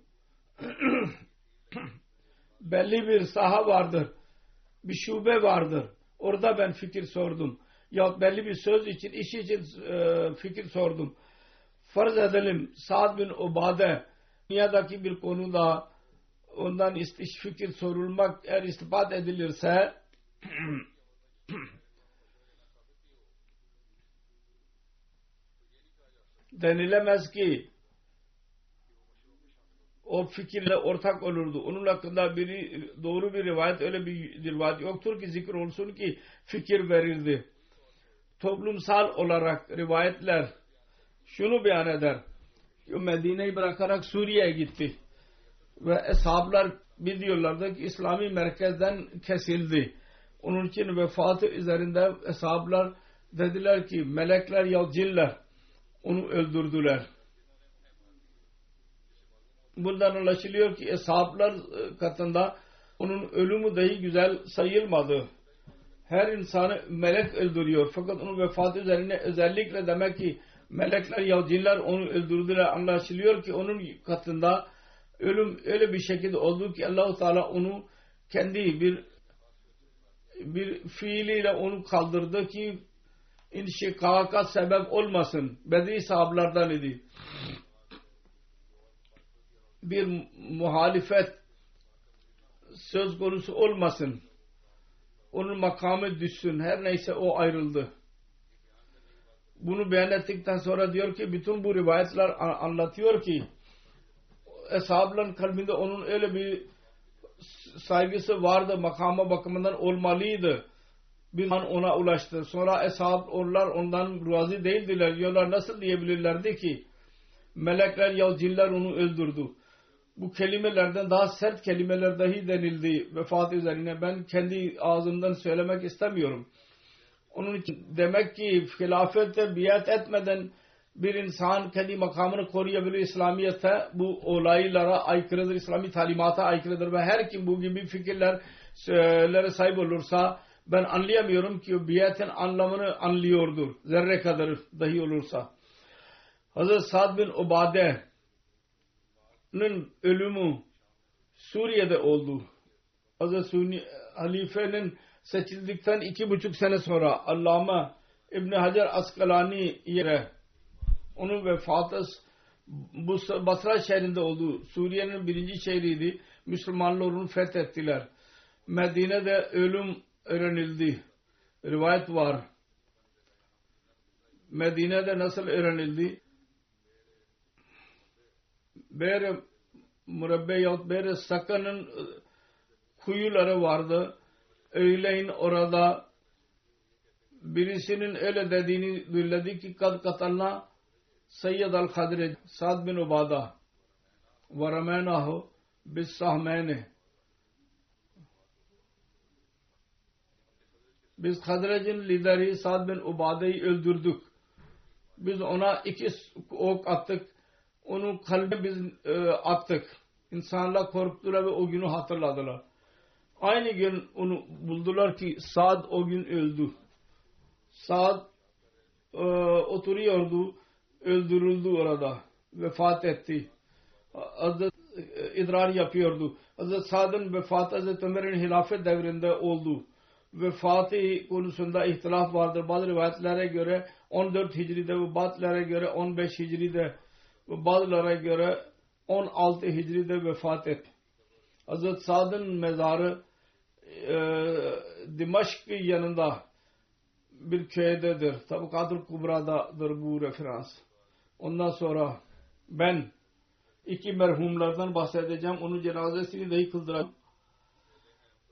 Belli bir saha vardır. Bir şube vardır. Orada ben fikir sordum. Ya belli bir söz için, iş için e, fikir sordum. Farz edelim Sa'd bin Ubade dünyadaki bir konuda ondan iş fikir sorulmak eğer istifat edilirse denilemez ki o fikirle ortak olurdu. Onun hakkında biri doğru bir rivayet öyle bir rivayet yoktur ki zikir olsun ki fikir verildi. Toplumsal olarak rivayetler şunu beyan eder. Medine'yi bırakarak Suriye'ye gitti. Ve eshablar biliyorlardı ki İslami merkezden kesildi. Onun için vefatı üzerinde eshablar dediler ki melekler ya ciller onu öldürdüler. Bundan anlaşılıyor ki eshablar katında onun ölümü dahi güzel sayılmadı. Her insanı melek öldürüyor. Fakat onun vefatı üzerine özellikle demek ki melekler ya cinler onu öldürdüler. Anlaşılıyor ki onun katında ölüm öyle bir şekilde oldu ki Allahu Teala onu kendi bir bir fiiliyle onu kaldırdı ki inşikaka sebep olmasın. Bedri sahablardan idi. Bir muhalifet söz konusu olmasın. Onun makamı düşsün. Her neyse o ayrıldı. Bunu beyan ettikten sonra diyor ki bütün bu rivayetler anlatıyor ki eshabların kalbinde onun öyle bir saygısı vardı. Makama bakımından olmalıydı. Bir an ona ulaştı. Sonra eshab onlar ondan razı değildiler. Diyorlar nasıl diyebilirlerdi ki melekler ya cinler onu öldürdü. Bu kelimelerden daha sert kelimeler dahi denildi vefat üzerine. Ben kendi ağzımdan söylemek istemiyorum. Onun için demek ki hilafete biat etmeden bir insan kendi makamını koruyabilir İslamiyet'te bu olaylara aykırıdır, İslami talimata aykırıdır ve her kim bu gibi fikirlere sahip olursa ben anlayamıyorum ki biatin anlamını anlıyordur. Zerre kadar dahi olursa. Hazreti Sa'd bin Ubade'nin ölümü Suriye'de oldu. Hazreti Suni, halifenin seçildikten iki buçuk sene sonra Allame İbni Hacer Askalani yere onun vefatı Basra şehrinde oldu. Suriye'nin birinci şehriydi. Müslümanlar onu fethettiler. Medine'de ölüm öğrenildi. Rivayet var. Medine'de nasıl öğrenildi? Bere murabbe yahut Bere Saka'nın kuyuları vardı. Öğleyin orada birisinin öyle dediğini duyduk ki kad katalna Seyyid el-Kadri Sad bin Ubada ve ramenahu bis sahmeyni biz Kadrec'in lideri Sad bin Ubada'yı öldürdük. Biz ona iki ok attık. Onun kalbine biz e, attık. İnsanlar korktular ve o günü hatırladılar. Aynı gün onu buldular ki Saad o gün öldü. Saad e, oturuyordu, öldürüldü orada. Vefat etti. Hazret e, idrar yapıyordu. Hazret Sad'ın vefatı Hazret Ömer'in hilafet devrinde oldu. Vefatı konusunda ihtilaf vardır. Bazı rivayetlere göre 14 Hicri'de ve bazılara göre 15 Hicri'de bazılara göre 16 Hicri'de vefat etti. Hazret Sad'ın mezarı e, Dimaşk yanında bir köydedir. Tabakatul Kubra'dadır bu referans. Ondan sonra ben iki merhumlardan bahsedeceğim. Onun cenazesini dahi kıldıracağım.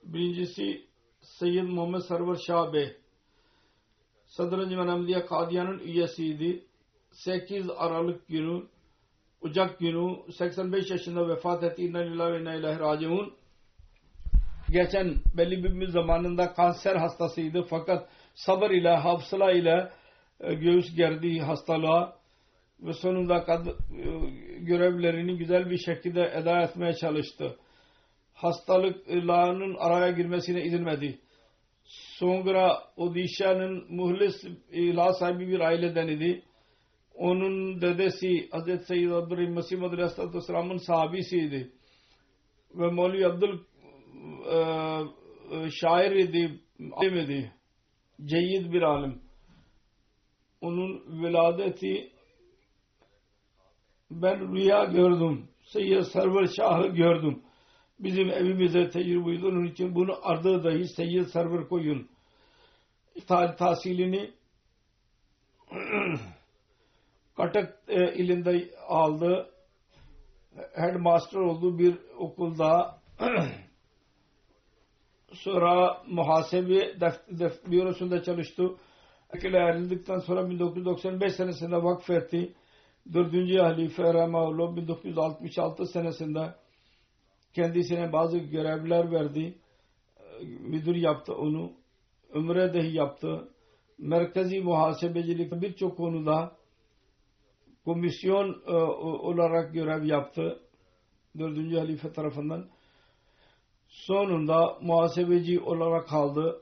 Birincisi Seyyid Muhammed Sarvar Şah Bey. Sadr Encümen Ahmediye Kadiyan'ın üyesiydi. 8 Aralık günü Ocak günü 85 yaşında vefat etti. İnna lillahi ve inna ilahi raciun. Geçen belli bir zamanında kanser hastasıydı fakat sabır ile hafsala ile e, göğüs gerdi hastalığa ve sonunda e, görevlerini güzel bir şekilde eda etmeye çalıştı. Hastalıklarının araya girmesine izin verdi. Sonra Odisha'nın muhlis ilah sahibi bir aileden idi. Onun dedesi Hz. Seyyid Abdurrahim Mesih Madri Aleyhisselatü Vesselam'ın sahabisiydi. Ve Mevli Abdül e, e, şair idi, alim idi. Ceyyid bir alim. Onun veladeti ben rüya gördüm. Seyyid Server Şah'ı gördüm. Bizim evimize tecrübeydi. Onun için bunu ardı dahi Seyyid Server koyun. Tahsilini Katak e, ilinde aldı. Headmaster oldu bir okulda. sonra muhasebe def, def, bürosunda çalıştı. Akile ayrıldıktan sonra 1995 senesinde vakfetti. Dördüncü halife Rahmanullah 1966 senesinde kendisine bazı görevler verdi. Müdür yaptı onu. Ömre dahi yaptı. Merkezi muhasebecilik birçok konuda komisyon e, olarak görev yaptı. Dördüncü halife tarafından. Sonunda muhasebeci olarak kaldı.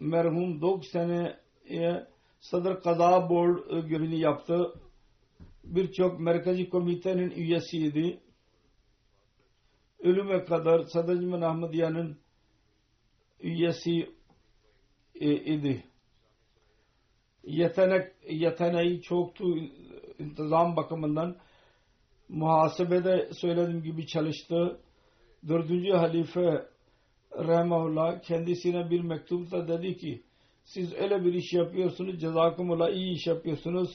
Merhum 9 seneye Sadr Kaza Board e, görevini yaptı. Birçok merkezi komitenin üyesiydi. Ölüme kadar Sadr Ahmediye'nin üyesi e, idi. Yetenek, yeteneği çoktu intizam bakımından muhasebede söylediğim gibi çalıştı. Dördüncü halife Rahmanullah kendisine bir mektupta dedi ki siz öyle bir iş yapıyorsunuz cezakumullah iyi iş yapıyorsunuz.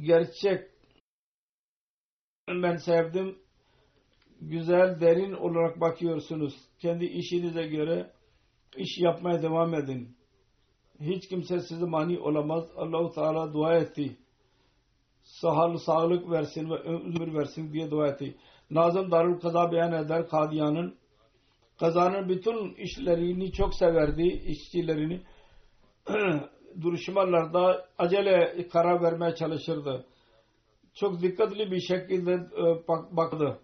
Gerçek ben sevdim güzel derin olarak bakıyorsunuz. Kendi işinize göre iş yapmaya devam edin. Hiç kimse size mani olamaz. Allahu Teala dua etti sağlık, sağlık versin ve ömür versin diye dua etti. Nazım Darül Kaza beyan eder Kadiyan'ın kazanın bütün işlerini çok severdi, işçilerini. Duruşmalarda acele karar vermeye çalışırdı. Çok dikkatli bir şekilde e, baktı.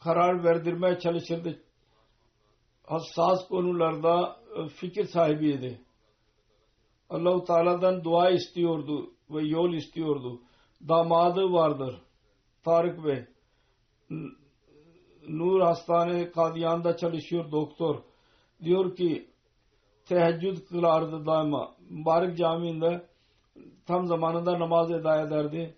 Karar verdirmeye çalışırdı. Hassas konularda e, fikir sahibiydi. Allahu Teala'dan dua istiyordu ve yol istiyordu. Damadı vardır. Tarık Bey. Nur Hastane Kadiyan'da çalışıyor doktor. Diyor ki teheccüd kılardı daima. Mübarek camiinde tam zamanında namaz eda ederdi.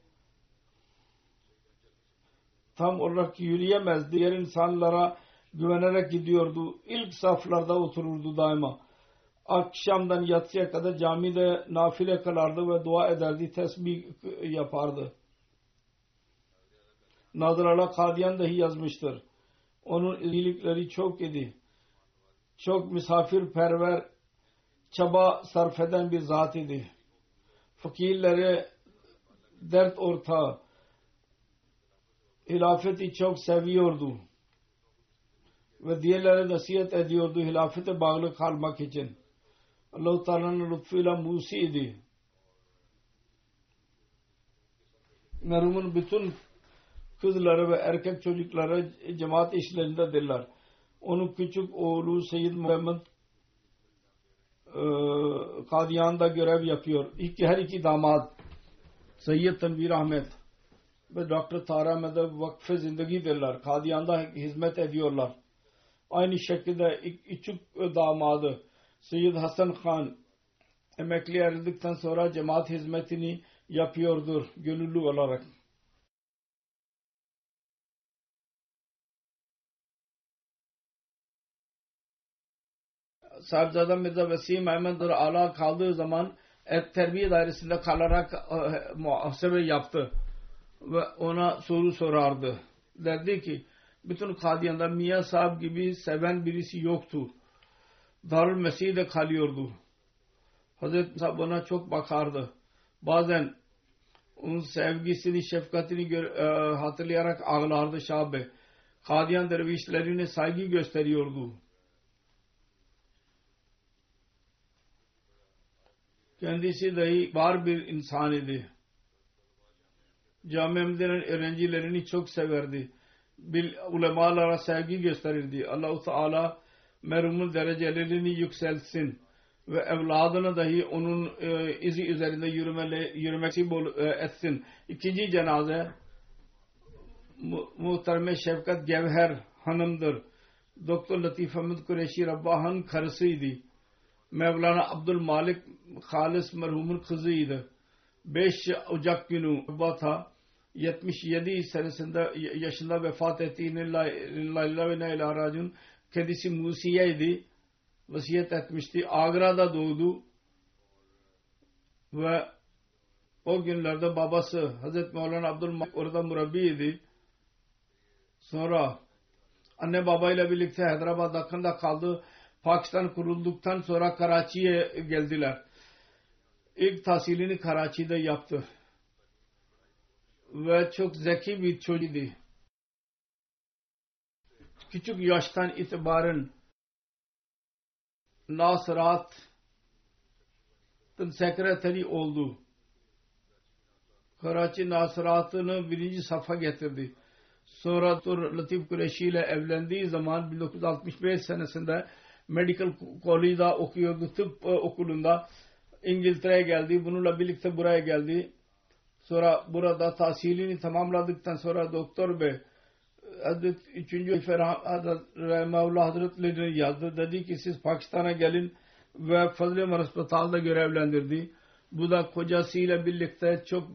Tam olarak yürüyemezdi. Diğer insanlara güvenerek gidiyordu. İlk saflarda otururdu daima akşamdan yatsıya kadar camide nafile kılardı ve dua ederdi, tesbih yapardı. Nadir Allah Kadiyan dahi yazmıştır. Onun iyilikleri çok idi. Çok misafirperver, çaba sarf eden bir zat idi. Fakirlere dert ortağı, hilafeti çok seviyordu. Ve diğerlere nasihat ediyordu hilafete bağlı kalmak için Allah-u Teala'nın lütfuyla Musi idi. Merhumun bütün kızları ve erkek çocukları cemaat işlerindedirler. Onun küçük oğlu Seyyid Muhammed e, Kadiyan'da görev yapıyor. İki, her iki damat Seyyid Tanvir Ahmet ve Dr. Tara Ahmet'e vakfe zindagidirler. Kadiyan'da hizmet ediyorlar. Aynı şekilde küçük damadı Seyyid Hasan Khan emekli ayrıldıktan sonra cemaat hizmetini yapıyordur gönüllü olarak. Sahibzade Mirza Vesim Ahmet Ala kaldığı zaman et terbiye dairesinde kalarak e, muhasebe yaptı ve ona soru sorardı. Derdi ki bütün Kadiyan'da Mia Sahib gibi seven birisi yoktu. Darül Mesih'de kalıyordu. Hazreti Sahib ona çok bakardı. Bazen onun sevgisini, şefkatini gör, e, hatırlayarak ağlardı Şabe. Kadiyan dervişlerine saygı gösteriyordu. Kendisi dahi var bir insan idi. Cami öğrencilerini çok severdi. Bil, ulemalara sevgi gösterirdi. Allahu Teala merhumun derecelerini yükseltsin ve evladını dahi onun e, izi üzerinde yürümeli, yürümeksi bol, e, etsin. İkinci cenaze mu, muhtereme Şefkat Gevher hanımdır. Doktor Latif Ahmet Kureşi Rabbah'ın karısıydı. Mevlana Abdülmalik Halis merhumun kızıydı. 5 Ocak günü Bata 77 senesinde yaşında vefat ettiğini Layla ve Neyla Racun kendisi Musiye'ydi. Vasiyet etmişti. Agra'da doğdu. Ve o günlerde babası Hazreti Mevlana Abdülmalik orada murabbiydi. Sonra anne babayla birlikte Hyderabad hakkında kaldı. Pakistan kurulduktan sonra Karachi'ye geldiler. İlk tahsilini Karachi'de yaptı. Ve çok zeki bir çocuğuydu. Küçük yaştan itibaren Nasrat'ın sekreteri oldu. Karachi Nasrat'ını birinci safa getirdi. Sonra Tur Latif Kureşi ile evlendiği zaman 1965 senesinde Medical College'da okuyordu. Tıp e, okulunda İngiltere'ye geldi. Bununla birlikte buraya geldi. Sonra burada tahsilini tamamladıktan sonra doktor bey Hazret 3. Mevla Hazretleri yazdı. Dedi ki siz Pakistan'a gelin ve Fazıl Ömer Hospital'da görevlendirdi. Bu da kocasıyla birlikte çok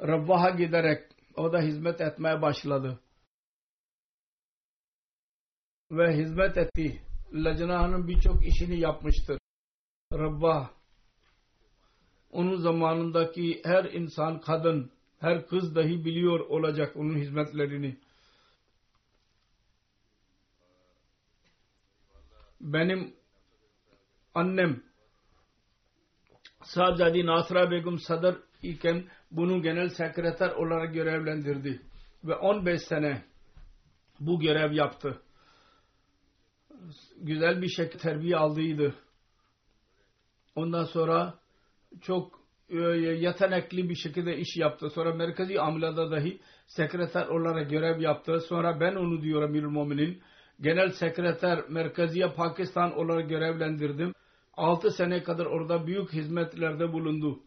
Rabbah'a giderek o da hizmet etmeye başladı. Ve hizmet etti. Lacna'nın birçok işini yapmıştır. Rabbah onun zamanındaki her insan, kadın, her kız dahi biliyor olacak onun hizmetlerini. Benim annem Sahibzadi Nasra Begum Sadr iken bunu genel sekreter olarak görevlendirdi. Ve 15 sene bu görev yaptı. Güzel bir şekilde terbiye aldıydı. Ondan sonra çok e, yetenekli bir şekilde iş yaptı. Sonra merkezi amilada dahi sekreter olarak görev yaptı. Sonra ben onu diyorum Emirül Muminin genel sekreter Merkeziye Pakistan olarak görevlendirdim. 6 sene kadar orada büyük hizmetlerde bulundu.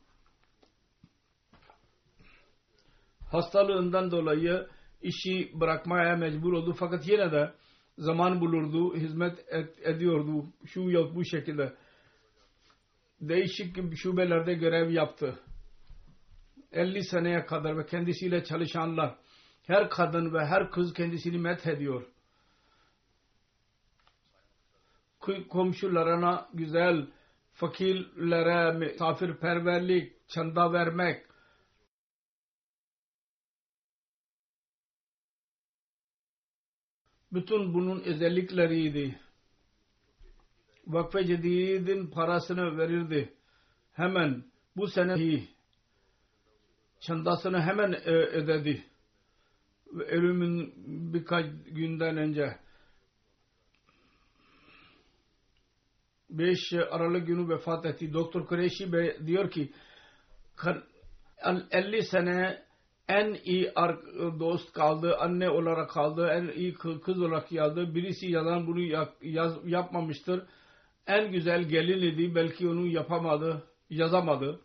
Hastalığından dolayı işi bırakmaya mecbur oldu fakat yine de zaman bulurdu, hizmet et, ediyordu şu yok bu şekilde. Değişik şubelerde görev yaptı. 50 seneye kadar ve kendisiyle çalışanlar her kadın ve her kız kendisini met ediyor komşularına güzel fakirlere misafirperverlik, çanda vermek, bütün bunun özellikleriydi. Vakfe Cedid'in parasını verirdi. Hemen bu sene çandasını hemen e, ödedi. Ölümün birkaç günden önce 5 Aralık günü vefat etti. Doktor Kureşi Bey diyor ki 50 sene en iyi dost kaldı, anne olarak kaldı, en iyi kız olarak yazdı. Birisi yazan bunu yaz, yapmamıştır. En güzel gelin idi, belki onu yapamadı, yazamadı.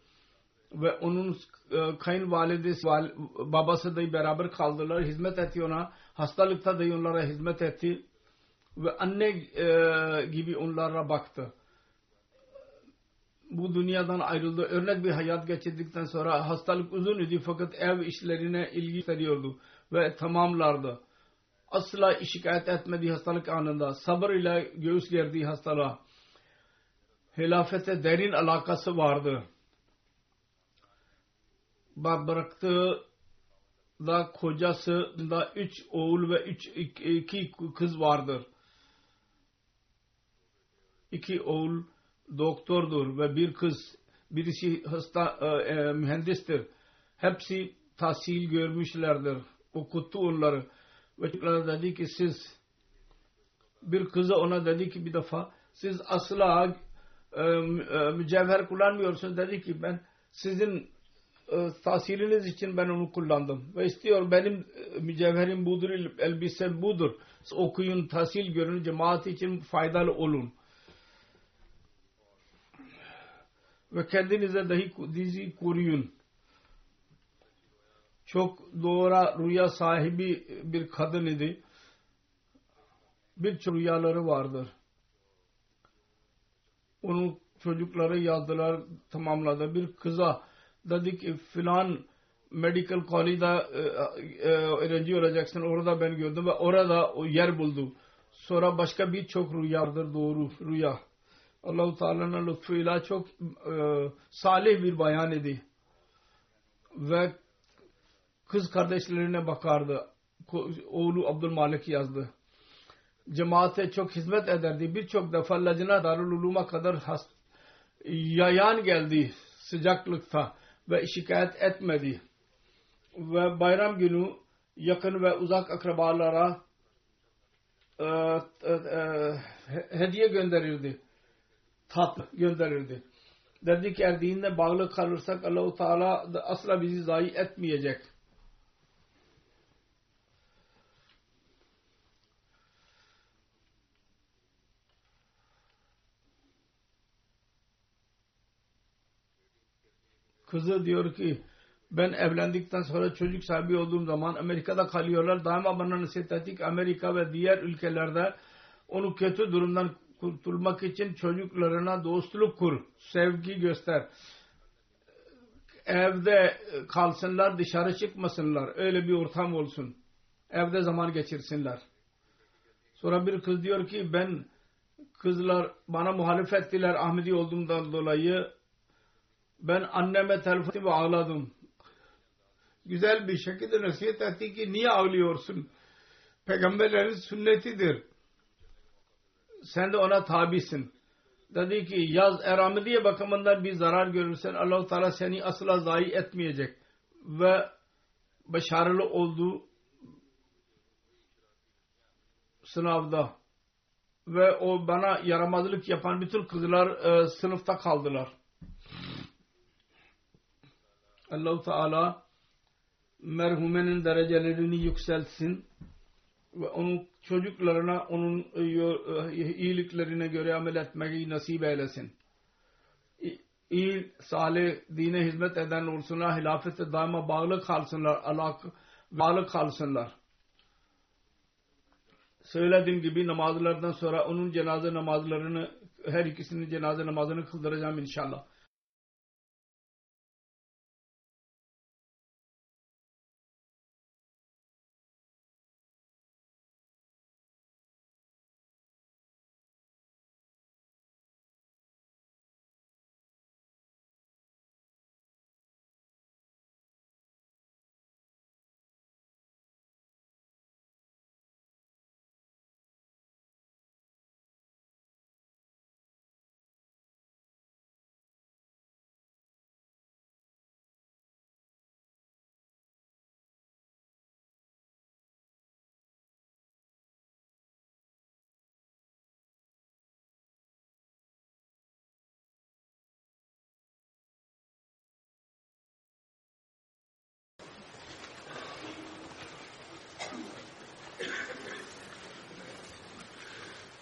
Ve onun e, kayınvalidesi, babası da beraber kaldılar, hizmet etti ona. Hastalıkta da onlara hizmet etti. Ve anne e, gibi onlara baktı bu dünyadan ayrıldı. Örnek bir hayat geçirdikten sonra hastalık uzun idi fakat ev işlerine ilgi veriyordu ve tamamlardı. Asla şikayet etmedi hastalık anında. Sabır ile göğüs gerdiği hastalığa. Hilafete derin alakası vardı. Bıraktığı da kocası da üç oğul ve üç iki kız vardır. İki oğul doktordur ve bir kız birisi hasta e, e, mühendistir. Hepsi tahsil görmüşlerdir. Okuttu onları. Ve dedi ki siz bir kızı ona dedi ki bir defa siz asla e, e, mücevher kullanmıyorsunuz. Dedi ki ben sizin e, tahsiliniz için ben onu kullandım. Ve istiyor benim e, mücevherim budur, elbisem budur. Okuyun, tahsil görün, cemaat için faydalı olun. Ve kendinize dahi dizi koruyun. Çok doğru rüya sahibi bir kadın idi. Birçok rüyaları vardır. Onun çocukları yazdılar, tamamladı. Bir kıza dedi ki filan medical college'da e, e, öğrenci olacaksın. Orada ben gördüm ve orada o yer buldu. Sonra başka birçok rüyadır doğru rüya. Allahu Teala'nın lütfuyla çok e, salih bir bayan idi. Ve kız kardeşlerine bakardı. Oğlu Abdülmalik yazdı. Cemaate çok hizmet ederdi. Birçok defa Lacina Darul Ulum'a kadar hast yayan geldi sıcaklıkta ve şikayet etmedi. Ve bayram günü yakın ve uzak akrabalara e, e, e, hediye gönderirdi tat gönderirdi. Dedi ki eğer dinle bağlı kalırsak Allahu Teala asla bizi zayi etmeyecek. Kızı diyor ki ben evlendikten sonra çocuk sahibi olduğum zaman Amerika'da kalıyorlar. Daima bana nasihat etti ki Amerika ve diğer ülkelerde onu kötü durumdan kurtulmak için çocuklarına dostluk kur, sevgi göster. Evde kalsınlar, dışarı çıkmasınlar. Öyle bir ortam olsun. Evde zaman geçirsinler. Sonra bir kız diyor ki ben kızlar bana muhalif ettiler Ahmedi olduğumdan dolayı ben anneme telefon ve ağladım. Güzel bir şekilde nasihat etti ki niye ağlıyorsun? Peygamberlerin sünnetidir sen de ona tabisin. Dedi ki yaz diye bakımından bir zarar görürsen Allah-u Teala seni asla zayi etmeyecek. Ve başarılı oldu sınavda. Ve o bana yaramazlık yapan bütün kızlar e, sınıfta kaldılar. Allah-u Teala merhumenin derecelerini yükseltsin ve onun çocuklarına onun e, e, iyiliklerine göre amel etmeyi nasip eylesin. İyi, salih, dine hizmet eden olsunlar, hilafete daima bağlı kalsınlar, alak, bağlı kalsınlar. Söylediğim gibi namazlardan sonra onun cenaze namazlarını, her ikisinin cenaze namazını kıldıracağım inşallah.